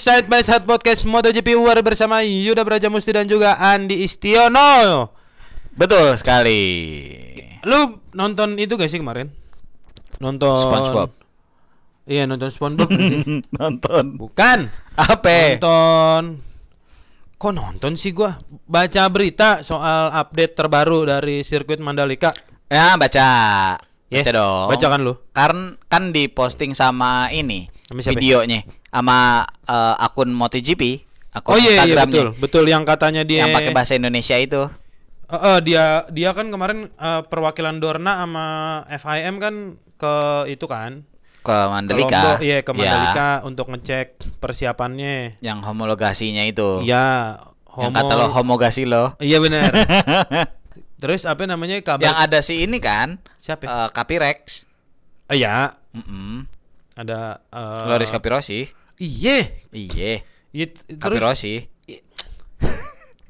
Side by Side Podcast MotoGP War bersama Yuda Braja Musti dan juga Andi Istiono. Betul sekali. Lu nonton itu gak sih kemarin? Nonton SpongeBob. Iya, nonton SpongeBob sih? Nonton. Bukan. Apa? Nonton Kok nonton sih gua? Baca berita soal update terbaru dari sirkuit Mandalika. Ya baca. Ya, Baca dong. Baca kan lu? Kan kan diposting sama ini siapa? Sama eh, akun MotoGP, akun Oh iya, iya betul. Betul yang katanya dia yang pakai bahasa Indonesia itu. Eh, eh, dia dia kan kemarin eh, perwakilan Dorna sama FIM kan ke itu kan ke Mandalika. Lombok, iya ke Ya, Mandalika untuk ngecek persiapannya. yang homologasinya itu. Iya, Yang kata lo homologasi lo. Iya benar. Terus apa namanya kabar? Yang ada si ini kan, Siapa? eh, Capirex. Eh, Iya, Mm-mm. ada eh, Loris Capirosi. Iya. Iya. Iya, Capirosi.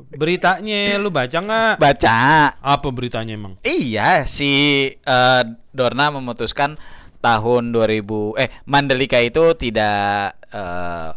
beritanya lu baca nggak? Baca. Apa beritanya emang? Iya, si eh, Dorna memutuskan tahun 2000 eh Mandalika itu tidak eh,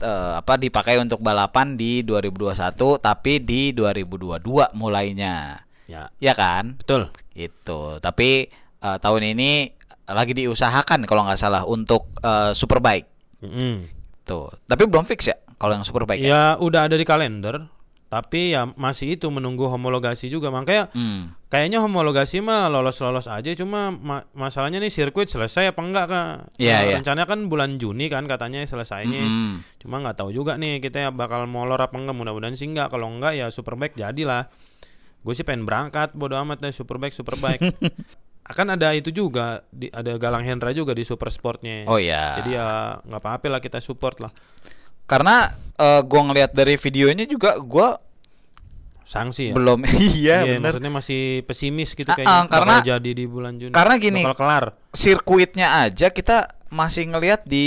eh, apa dipakai untuk balapan di 2021 tapi di 2022 mulainya. Ya, Ya kan? betul. Itu. Tapi eh, tahun ini lagi diusahakan kalau nggak salah untuk eh, Superbike. Mm-mm. Tuh. Tapi belum fix ya kalau yang Superbike. Ya? Ya udah ada di kalender, tapi ya masih itu menunggu homologasi juga. Makanya Hmm. kayaknya homologasi mah lolos-lolos aja. Cuma ma- masalahnya nih sirkuit selesai apa enggak kak? Iya, Nah, iya. Rencananya kan bulan Juni kan katanya selesainya. Mm-mm. Cuma nggak tahu juga nih kita bakal molor apa enggak. Mudah-mudahan sih enggak. Kalau enggak ya Superbike jadilah. Gue sih pengen berangkat bodo amat deh Superbike Superbike. Akan ada itu juga di, ada Galang Hendra juga di Super Sportnya. Oh ya. Jadi ya nggak apa-apa lah kita support lah. Karena eh, gua ngelihat dari videonya juga gua Sanksi ya. belum iya, Iya, bener. maksudnya masih pesimis gitu kayaknya ah, karena- bakal jadi di bulan Juni. karena gini. bakal kelar. sirkuitnya aja kita masih ngelihat di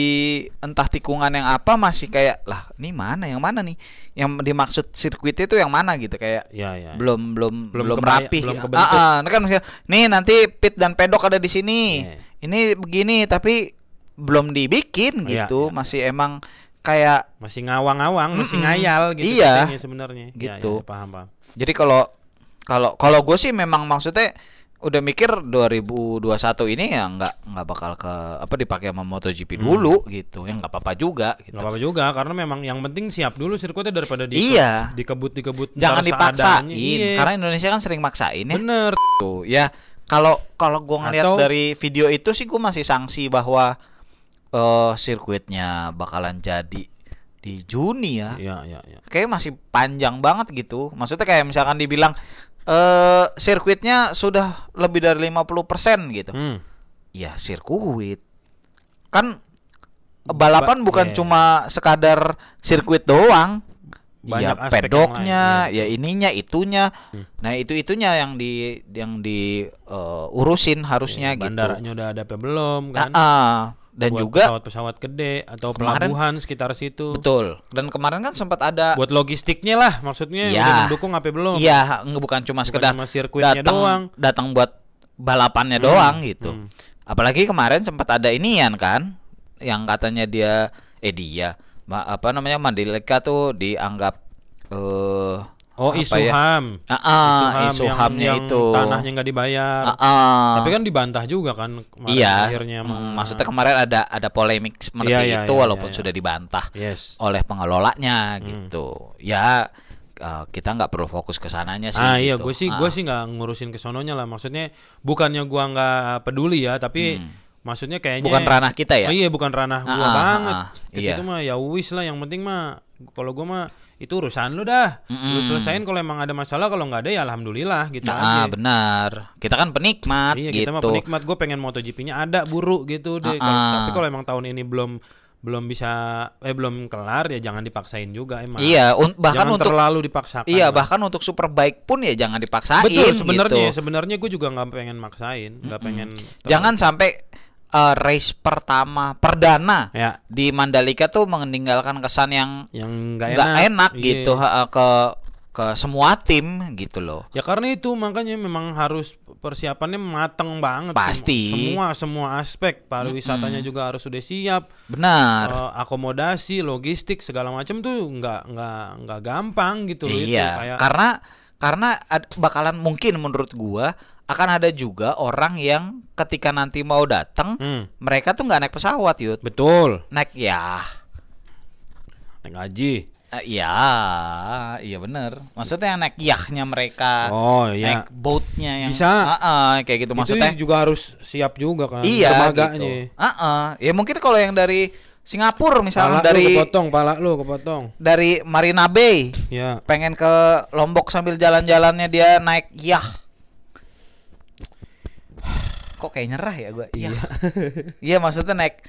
entah tikungan yang apa masih kayak lah ini mana yang mana nih yang dimaksud sirkuit itu yang mana gitu kayak Ya ya. belum belum Belum belum, kebaya- rapi belum Ah, kebentuk. ah, ini kan misalnya, nih nanti pit dan pedok ada di sini Iya. ini begini tapi belum dibikin Iya, gitu iya. masih emang kayak Masih ngawang-ngawang, masih Mm-mm. ngayal gitu Iya. sebenarnya. Ya, Gitu. ya, paham paham. jadi kalau kalau kalau gue sih memang maksudnya udah mikir 2021 ini ya nggak nggak bakal ke apa dipakai sama MotoGP dulu gitu yang nggak apa-apa juga gitu. Nggak apa-apa juga karena memang yang penting siap dulu sirkuitnya daripada di Iya. dikebut dikebut Jangan dipaksain seadanya. Iya. karena Indonesia kan sering maksain ya. bener. Tuh, ya kalau kalau gue ngeliat Atau- dari video itu sih gue masih sanksi bahwa eh sirkuitnya bakalan jadi di Juni ya. Iya iya iya. Kayak masih panjang banget gitu. Maksudnya kayak misalkan dibilang eh sirkuitnya sudah lebih dari 50% gitu. Hmm. Ya sirkuit. Kan balapan Ba- bukan iya. cuma sekadar sirkuit doang. Banyak ya aspek yang pedoknya, iya. ya ininya, itunya. Hmm. Nah, itu itunya yang di yang di eh, urusin harusnya gitu. Bandaranya udah ada apa belum Nah, kan? Dan Buat juga pesawat-pesawat gede atau Kemarin- pelabuhan sekitar situ. betul. Dan kemarin kan sempat ada Buat logistiknya lah maksudnya Iya. udah mendukung apa belum? iya, nggak bukan cuma Bukan sekedar sirkuitnya datang doang. datang buat balapannya Hmm, doang gitu. hmm. Apalagi kemarin sempat ada inian kan yang katanya dia eh dia apa namanya Mandalika tuh dianggap eh Oh, isu ya? HAM. Ah, ah, Isu isu yang- hamnya yang itu. Tanahnya nggak dibayar. Ah, ah. Tapi kan dibantah juga kan iya. akhirnya sama- Mm, Maksudnya kemarin ada ada polemik seperti Iya, iya, itu iya, walaupun iya, sudah iya. dibantah Yes. oleh pengelolanya Hmm. gitu. Ya eh, kita nggak perlu fokus ke sananya sih. ah iya, gitu. gue sih Ah. gue sih nggak ngurusin ke sononya lah. Maksudnya bukannya gua nggak peduli ya, tapi Hmm. maksudnya kayaknya bukan ranah kita ya. Oh, iya, bukan ranah gua Ah, banget. ah, Ke iya. mah ya wis lah, yang penting mah kalau gua mah itu urusan lu dah. Lu Mm-mm. selesain kalau emang ada masalah, kalau nggak ada ya alhamdulillah gitu Nah, aja. benar. Kita kan penikmat Iya, gitu. kita mah penikmat. Gue pengen MotoGP-nya ada buru gitu deh. Ah. Tapi kalau emang tahun ini belum belum bisa eh belum kelar ya jangan dipaksain juga emang. Iya, un- bahkan jangan untuk terlalu dipaksakan. Iya, lah. bahkan untuk superbike pun ya jangan dipaksain betul sebenarnya gitu. sebenarnya gue juga nggak pengen maksain, nggak pengen. Jangan sampai eh, race pertama perdana ya di Mandalika tuh meninggalkan kesan yang yang nggak enak, enak, Iya. gitu ha, ke ke semua tim gitu loh. Ya karena itu makanya memang harus persiapannya matang banget. Pasti. Semua semua aspek pariwisatanya juga harus sudah siap. Benar. Eh, akomodasi, logistik segala macam tuh nggak nggak nggak gampang gitu loh itu. iya, Kayak karena karena ad- bakalan mungkin menurut gua akan ada juga orang yang ketika nanti mau datang Hmm, mereka tuh nggak naik pesawat yud betul. naik ya Naik haji. Eh, iya iya bener maksudnya naik yahnya mereka Oh iya. naik boatnya yang Bisa. Ah, ah, kayak gitu maksudnya itu juga harus siap juga kan. iya dermaganya. gitu Ah, ah. ya mungkin kalau yang dari Singapura Pala misalnya lu dari kepotong, pala lu kepotong. dari Marina Bay Ya. pengen ke Lombok sambil jalan-jalannya dia naik yah kok kayak nyerah ya gua iya iya maksudnya naik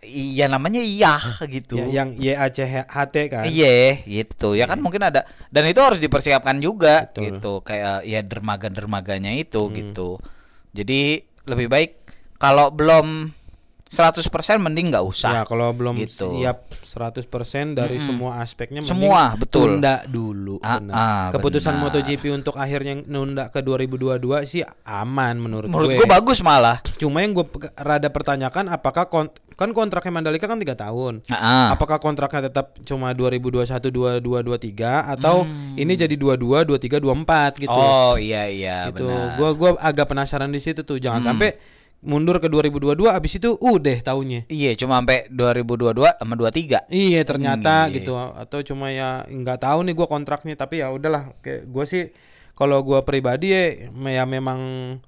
iya namanya yah gitu Ya, yang YACHT kan. Iya, gitu. Ya kan mungkin ada dan itu harus dipersiapkan juga Betul. gitu. Kayak ya dermaga-dermaganya itu Hmm. gitu. Jadi lebih baik kalau belum 100% mending nggak Ya, usah. kalau belum Gitu. siap 100% dari semua aspeknya mending Semua, betul. Tunda dulu. Ah, benar. ah, Keputusan benar. MotoGP untuk akhirnya nunda ke 2022 sih aman menurut, Menurut gue. gue bagus malah. Cuma yang gue rada pertanyakan apakah kon- kan kontraknya Mandalika kan tiga tahun. Ah, Apakah kontraknya tetap cuma 2021 2223 atau Hmm. ini jadi 22 23 24 gitu. Oh iya iya gitu. benar. Gua gua agak penasaran di situ tuh. Jangan Hmm. sampai mundur ke 2022 abis itu udah tahunnya. Iya, cuma sampai 2022 sama 23. Iya ternyata Hmm, iya. gitu atau cuma ya nggak tahu nih gua kontraknya tapi ya udahlah kayak gue sih kalau gua pribadi ya, ya memang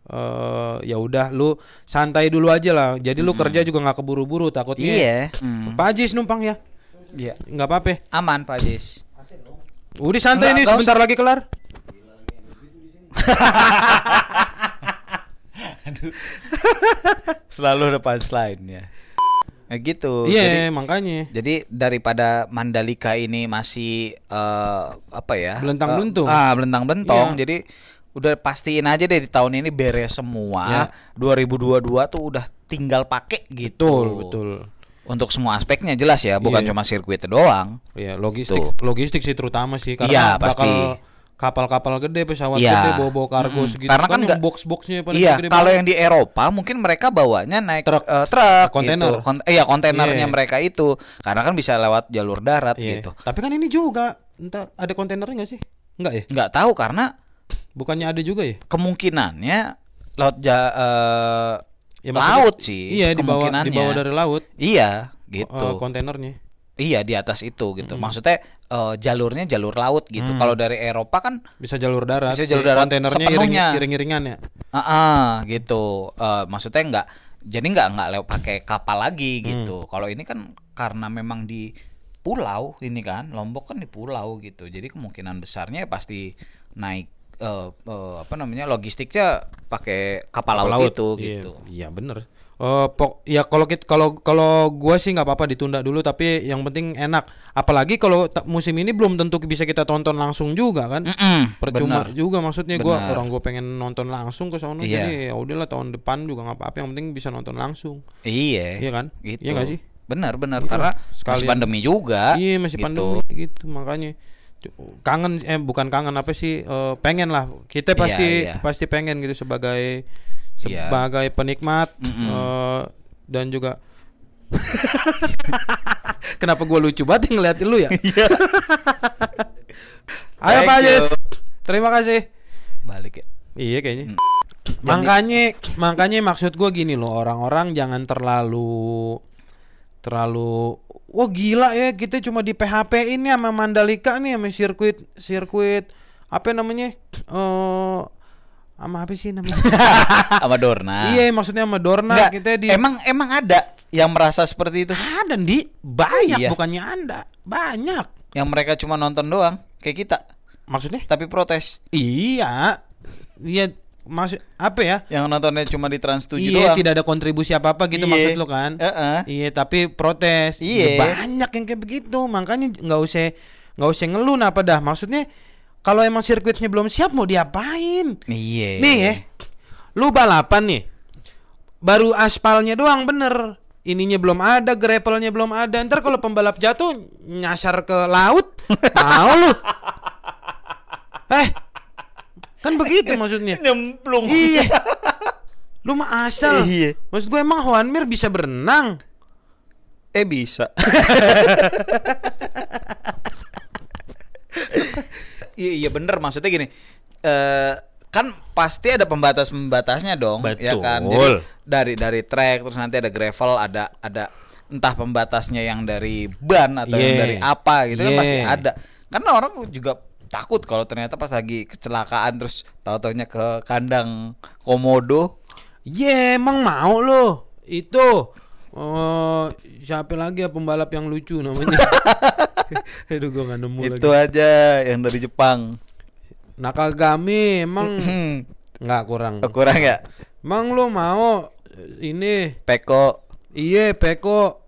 eh, ya udah lu santai dulu aja lah jadi lu kerja juga nggak keburu-buru takutnya Iya. Hmm. Pak Ajis numpang ya Iya. nggak apa-apa Aman Pak Jis. udah santai nih sebentar lagi kelar Selalu depan slide-nya. Nah, gitu. iya Jadi- makanya Jadi daripada Mandalika ini masih eh, apa ya? Belentang-belentung. Eh, ah, belentang-bentong. Iya. Jadi udah pastiin aja deh di tahun ini beres semua. Ya. 2022 tuh udah tinggal pakai gitu. betul betul Untuk semua aspeknya jelas ya, bukan Iya. cuma sirkuit doang. Iya logistik Tuh. logistik sih terutama sih Iya, karena pasti. bakal kapal-kapal gede pesawat Iya. gede bawa-bawa kargo Mm-mm. segitu Karena kan, kan nggak- box-boxnya pada Iya, gede kalau yang di Eropa mungkin mereka bawanya naik Truk. eh, truk, Kontainer. gitu. Kon- iya, kontainernya Iya. mereka itu, karena kan bisa lewat jalur darat Iya. gitu. Tapi kan ini juga entah ada kontainernya nggak sih? Enggak ya? Nggak tahu karena Bukannya ada juga ya? kemungkinannya laut ja, eh, Ya, laut sih. Iya di bawah kemungkinannya. di bawah dari laut Iya, gitu. kontainernya. Iya di atas itu gitu. Maksudnya eh, jalurnya jalur laut gitu. Kalau dari Eropa kan Bisa jalur darat. Bisa jalur darat Kontainernya sepenuhnya. iring, iring-iringan ya. ah ah, gitu. Eh, maksudnya nggak jadi nggak nggak lewat pakai kapal Hmm. lagi gitu. Kalau ini kan karena memang di pulau ini kan Lombok kan di pulau gitu. Jadi kemungkinan besarnya pasti naik eh, eh, apa namanya logistiknya pakai kapal, laut, itu Iya, gitu. Iya bener. Eh, pok ya kalau kita kalau kalau gua sih nggak apa-apa ditunda dulu tapi yang penting enak. Apalagi kalau musim ini belum tentu bisa kita tonton langsung juga kan. Mm-mm, Percuma bener. juga maksudnya gua Bener. orang gua pengen nonton langsung ke sono Iya. jadi ya udahlah tahun depan juga nggak apa-apa yang penting bisa nonton langsung. Iya. Iya kan? Gitu. Iya nggak sih? Benar, benar. Iya, Karena masih sekalian. pandemi juga. Iya masih gitu. pandemi gitu makanya kangen eh bukan kangen apa sih eh, pengen lah kita Iya, pasti iya. pasti pengen gitu sebagai Iya. sebagai penikmat Mm-mm. eh, dan juga kenapa gua lucu banget ngeliatin lu ya ayo Thank Pak Ajis you. terima kasih Balik ya. iya kayaknya Mm. makanya makanya maksud gua gini loh orang-orang jangan terlalu terlalu wah gila ya kita cuma di PHP ini sama Mandalika nih sama sirkuit sirkuit apa namanya eh sama apa sih namanya Sama Dorna. iya maksudnya sama Dorna Nggak, kita di Emang emang ada yang merasa seperti itu? ada di banyak Iya. bukannya anda banyak Yang mereka cuma nonton doang kayak kita, maksudnya tapi protes. iya iya maksud apa ya Yang nontonnya cuma di Trans 7 iya doang. tidak ada kontribusi apa apa gitu Iya. maksud lo kan Heeh. Iya tapi protes. Iya. Ya, banyak yang kayak begitu. Makanya nggak usah nggak usah ngeluh apa dah. Maksudnya kalau emang sirkuitnya belum siap mau diapain? Iya. Nih ya, lu balapan nih, baru aspalnya doang bener. Ininya belum ada, gravelnya belum ada. Ntar kalau pembalap jatuh nyasar ke laut, mau lu? Eh, kan begitu maksudnya. Nyemplung. iya. Lu mah asal. Iya. Maksud gue emang Juan Mir bisa berenang. Eh bisa. iya iya bener maksudnya gini. Eh kan pasti ada pembatas-pembatasnya dong, ya kan. Jadi Betul. dari dari track terus nanti ada gravel, ada ada entah pembatasnya yang dari ban atau yang Yeah. dari apa gitu kan pasti Yeah. ada. Karena orang juga takut kalau ternyata pas lagi kecelakaan terus tahu-taunya ke kandang komodo. Ye, emang mau lo. Itu Oh, siapa lagi ya pembalap yang lucu namanya? Aduh, gua gak nemu Itu lagi. aja yang dari Jepang. Nakagami emang nggak kurang. kurang ya? Emang lo mau ini Peko Iya, Peko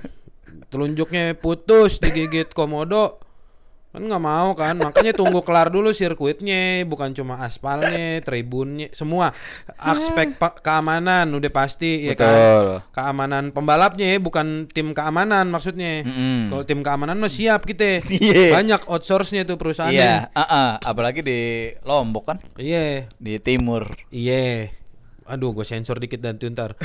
telunjuknya putus digigit komodo. Kan nggak mau kan, makanya tunggu kelar dulu sirkuitnya, bukan cuma aspalnya, tribunnya, semua aspek pa- keamanan udah pasti ya kan. Keamanan pembalapnya ya, bukan tim keamanan maksudnya. Mm-mm. Kalau tim keamanan mah siap kita. Iya. Banyak outsource-nya tuh perusahaannya. Iya, uh-uh. apalagi di Lombok kan, Iya. di timur. Iya. Aduh, gue sensor dikit dan tuh ntar.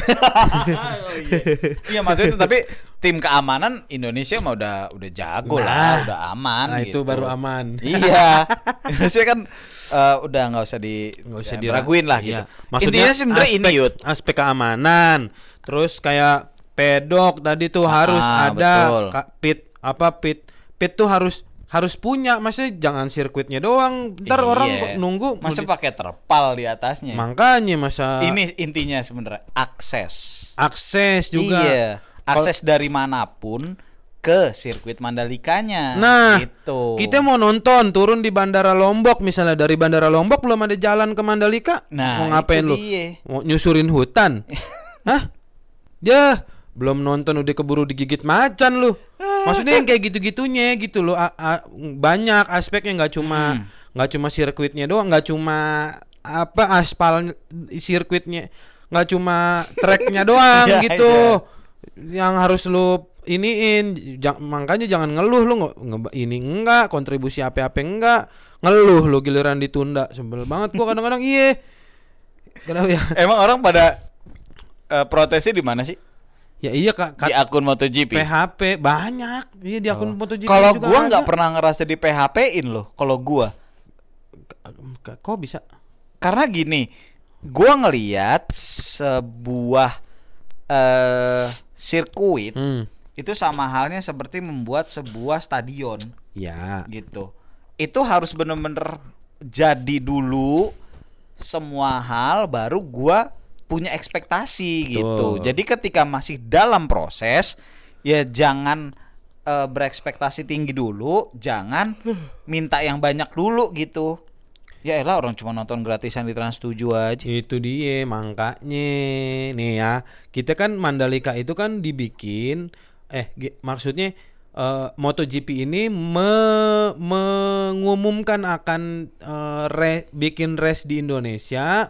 Iya maksudnya itu, tapi tim keamanan Indonesia mah udah udah jago Nah. lah, udah aman. Nah, itu gitu. baru aman. Iya, Indonesia kan eh, udah nggak usah di nggak usah ya, diraguin lah Iya. gitu. Intinya sebenarnya ini Yud. aspek keamanan terus kayak pedok tadi tuh harus Ah, ada betul. pit apa pit pit tuh harus harus punya maksudnya jangan sirkuitnya doang ntar Iya. orang nunggu masa pakai terpal di atasnya. makanya masa Ini intinya sebenarnya akses. akses juga Iya, akses dari mana pun ke sirkuit Mandalikanya. Nah, gitu. kita mau nonton turun di Bandara Lombok misalnya dari Bandara Lombok belum ada jalan ke Mandalika. Nah, mau ngapain lu? dia. Mau nyusurin hutan? Hah? Ya, belum nonton udah keburu digigit macan lu. Maksudnya yang kayak gitu-gitunya gitu loh. A- a- banyak aspeknya nggak Hmm. cuma nggak cuma sirkuitnya doang, nggak cuma apa aspal sirkuitnya, nggak cuma tracknya doang Iya, gitu. Yang harus lu iniin Ja- makanya jangan ngeluh lu nggak nge- ini enggak kontribusi apa-apa enggak ngeluh lu giliran ditunda sebel banget gua kadang-kadang iya kenapa ya Emang orang pada eh, protesnya di mana sih? Ya iya kak Di akun MotoGP. PHP banyak iya di akun Oh. MotoGP Kalau gua nggak pernah ngerasa di PHP-in loh. Kalau gua, kok bisa karena gini, gua ngeliat sebuah eh sirkuit hmm itu sama halnya seperti membuat sebuah stadion ya gitu. Itu harus bener-bener jadi dulu semua hal baru gua punya ekspektasi gitu. Jadi ketika masih dalam proses ya jangan eh, berekspektasi tinggi dulu, jangan minta yang banyak dulu gitu. Ya elah orang cuma nonton gratisan di Trans 7 aja. itu dia makanya nih ya kita kan Mandalika itu kan dibikin eh maksudnya eh, MotoGP ini me- mengumumkan akan eh, re- bikin race di Indonesia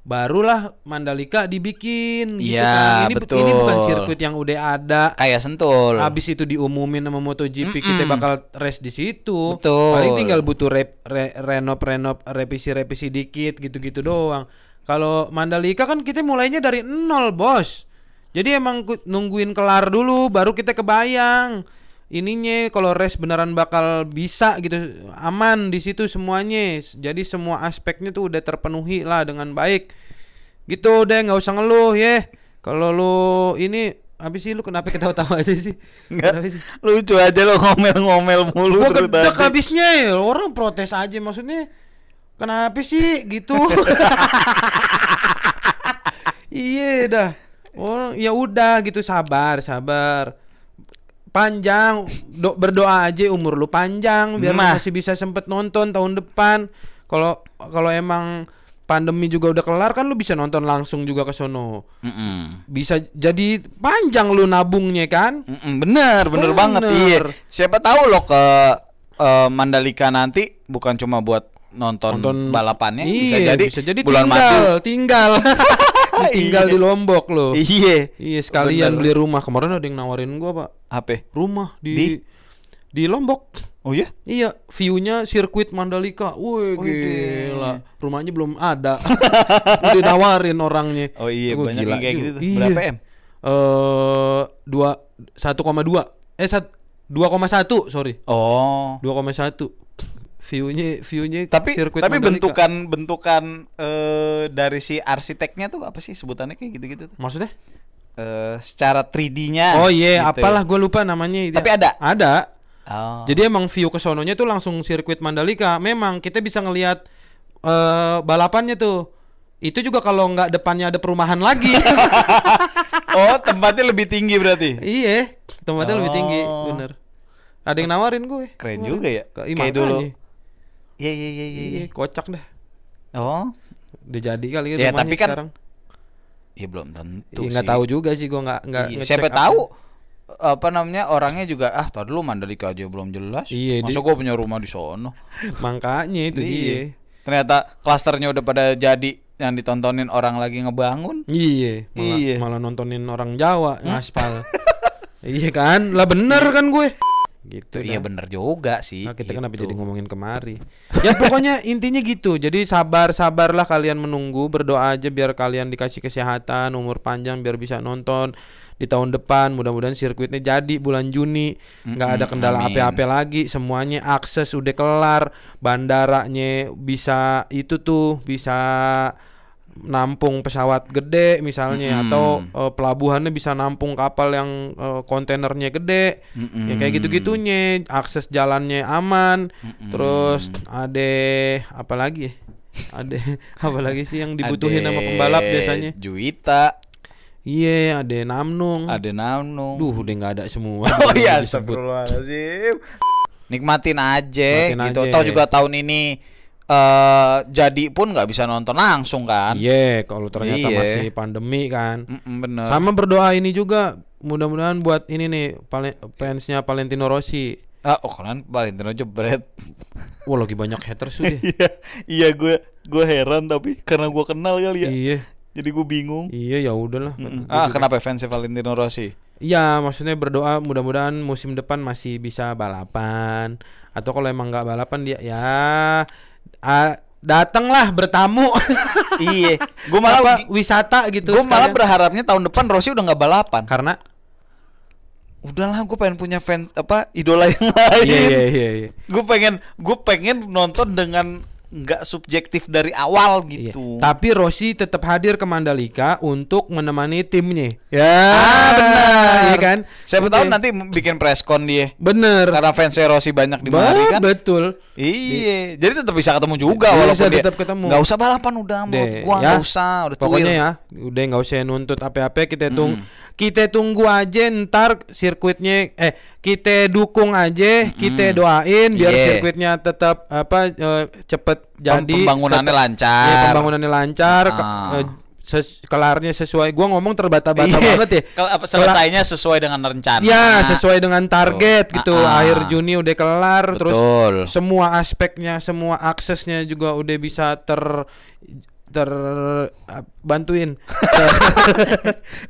barulah Mandalika dibikin gitu Iya, kan. ini betul. ini bukan sirkuit yang udah ada Kayak sentul. Habis itu diumumin sama MotoGP kita Mm-mm. bakal race di situ. Betul. Paling tinggal butuh rep, re, renov renov revisi revisi dikit gitu-gitu doang. Kalau Mandalika kan kita mulainya dari nol bos. Jadi emang nungguin kelar dulu baru kita kebayang ininya kalau race beneran bakal bisa gitu aman di situ semuanya. Jadi semua aspeknya tuh udah terpenuhi lah dengan baik. Gitu deh nggak usah ngeluh ya. Kalau lu ini habis sih lu kenapa ketawa-tawa aja sih? Nggak, Kenapa sih? lucu aja lo ngomel-ngomel mulu Gua gedek habisnya ya. Orang protes aja maksudnya. Kenapa sih gitu? iya dah. Orang ya udah gitu sabar, sabar. Panjang do, berdoa aja umur lu panjang biar Nah. masih bisa sempet nonton tahun depan. Kalau kalau emang pandemi juga udah kelar kan lu bisa nonton langsung juga ke sono. Mm-mm. Bisa jadi panjang lu nabungnya kan? Mm-mm, bener, bener, Bener. banget iya. Siapa tahu lo ke eh, Mandalika nanti bukan cuma buat nonton, nonton balapannya, bisa Iya, jadi bisa jadi bulan tinggal madu. tinggal tinggal Iya. di Lombok loh Iya. iya sekalian Bener. beli rumah kemarin ada yang nawarin gua pak Apa? rumah di, Di? di Lombok. Oh iya? Iya, view-nya sirkuit Mandalika. Wih, Wih, gila. Rumahnya belum ada. Udah nawarin orangnya. Oh iya, Gua banyak gila yang kayak gitu tuh. Iya. Berapa M? Eh, dua satu koma dua. Eh, sat, dua koma satu, sorry. Oh. Dua koma satu. View-nya, view-nya Tapi sirkuit tapi Mandalika. bentukan bentukan eh dari si arsiteknya tuh apa sih sebutannya kayak gitu-gitu tuh? Maksudnya? Eh secara 3D-nya. oh iya, gitu. apalah gue lupa namanya. Tapi ada? Ada. Oh. Jadi emang view ke sononya tuh langsung sirkuit Mandalika. Memang kita bisa ngelihat eh balapannya tuh. Itu juga kalau nggak depannya ada perumahan lagi. oh, tempatnya lebih tinggi berarti. iya, tempatnya lebih tinggi, Oh. bener. Ada yang nawarin gue. Keren Kemarin. juga ya. Kayak makanya. dulu. Iya iya iya iya. Iya, kocak dah. Oh. Udah jadi kali ya, Ya, tapi kan sekarang. Iya belum tentu nggak tahu juga sih gue nggak nggak Iya, Siapa apa. tahu apa namanya orangnya juga ah tadi dulu Mandalika aja belum jelas. Iya, Masa gua punya rumah di sono. Makanya itu Iya. dia. Ternyata klasternya udah pada jadi yang ditontonin orang lagi ngebangun. Iya, malah, Iya. malah nontonin orang Jawa ngaspal. iya kan? Lah bener kan gue. Gitu. Iya bener juga sih. Nah, kita kenapa gitu. jadi ngomongin kemari? Ya pokoknya intinya gitu. Jadi sabar sabarlah kalian menunggu, berdoa aja biar kalian dikasih kesehatan, umur panjang biar bisa nonton di tahun depan. Mudah-mudahan sirkuitnya jadi bulan Juni, nggak ada Mm-mm, kendala amin. apa-apa lagi. Semuanya akses udah kelar, bandaranya bisa itu tuh bisa nampung pesawat gede misalnya Mm-mm. atau eh, pelabuhannya bisa nampung kapal yang eh, kontainernya gede Mm-mm. ya kayak gitu-gitunya akses jalannya aman Mm-mm. terus ada apa lagi ya? ada apa lagi sih yang dibutuhin sama pembalap biasanya Juwita, iya ada Namnung ada Namnung. duh udah nggak ada semua Oh iya, astagfirullahaladzim. Nikmatin aja Nikmatin gitu. aja. Tahu juga tahun ini eh jadi pun nggak bisa nonton langsung kan? iya kalau ternyata Iya. masih pandemi kan Mm-mm, bener. sama berdoa ini juga mudah-mudahan buat ini nih pale- fansnya Valentino Rossi Ah, oh kalian Valentino jebret. wah lagi banyak haters tuh dia Iya, iya gue gue heran tapi karena gue kenal kali ya. iya Jadi gue bingung. iya ya udahlah Mm-mm. Gua Ah, kenapa fansnya Valentino Rossi? Iya, maksudnya berdoa mudah-mudahan musim depan masih bisa balapan atau kalau emang nggak balapan dia ya ah, datanglah bertamu. iya, gue malah Apa, wisata gitu. gue malah berharapnya tahun depan Rossi udah nggak balapan. karena Udahlah, gue pengen punya fans apa idola yang lain. iya iya iya. iya. Gue pengen gue pengen nonton dengan nggak subjektif dari awal Iya. gitu. Tapi Rossi tetap hadir ke Mandalika untuk menemani timnya. Ya, Ah, benar. Iya kan? Siapa Oke. tahu nanti bikin preskon dia. Bener. Karena fansnya Rossi banyak di mari kan. Betul. Iya, jadi tetap bisa ketemu juga Bisa walaupun dia tetap ketemu. nggak usah balapan udah menurut Deh, gua ya. nggak usah udah Pokoknya tuir. ya, udah nggak usah nuntut apa-apa kita tung kita tunggu aja ntar sirkuitnya eh kita dukung aja, kita doain biar Iya. sirkuitnya tetap apa eh, cepet jadi pembangunannya tetap- lancar. Iya, pembangunannya lancar, ke- Ah. eh, ses- kelarnya sesuai. Gua ngomong terbata-bata Iya. banget ya. Kalau apa Kelar- selesainya sesuai dengan rencana. Ya, sesuai dengan target Betul. gitu. Ah, ah. Akhir Juni udah kelar terus Betul. semua aspeknya, semua aksesnya juga udah bisa ter ter bantuin.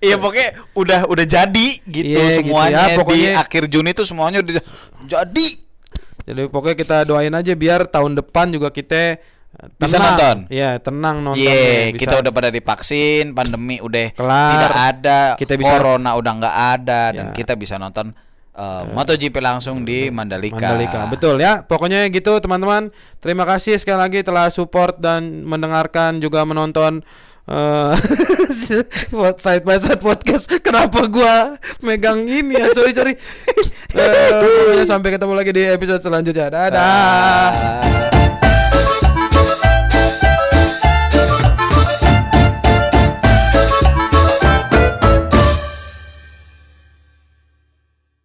Iya pokoknya udah udah jadi gitu Iya, gitu semuanya ya, pokoknya- di akhir Juni tuh semuanya udah jadi Jadi pokoknya kita doain aja biar tahun depan juga kita eh, Bisa tenang. nonton. Iya, tenang nonton. Iya, kita udah pada divaksin, pandemi udah Kelar. tidak ada, Kita bisa- corona udah nggak ada dan Ya. kita bisa nonton uh, MotoGP langsung di Mandalika. Mandalika. Betul ya. Pokoknya gitu teman-teman. Terima kasih sekali lagi telah support dan mendengarkan juga menonton eh side by side podcast. Kenapa gua megang ini ya? Sorry sorry. Pokoknya sampai ketemu lagi di episode selanjutnya. Dadah. Dah.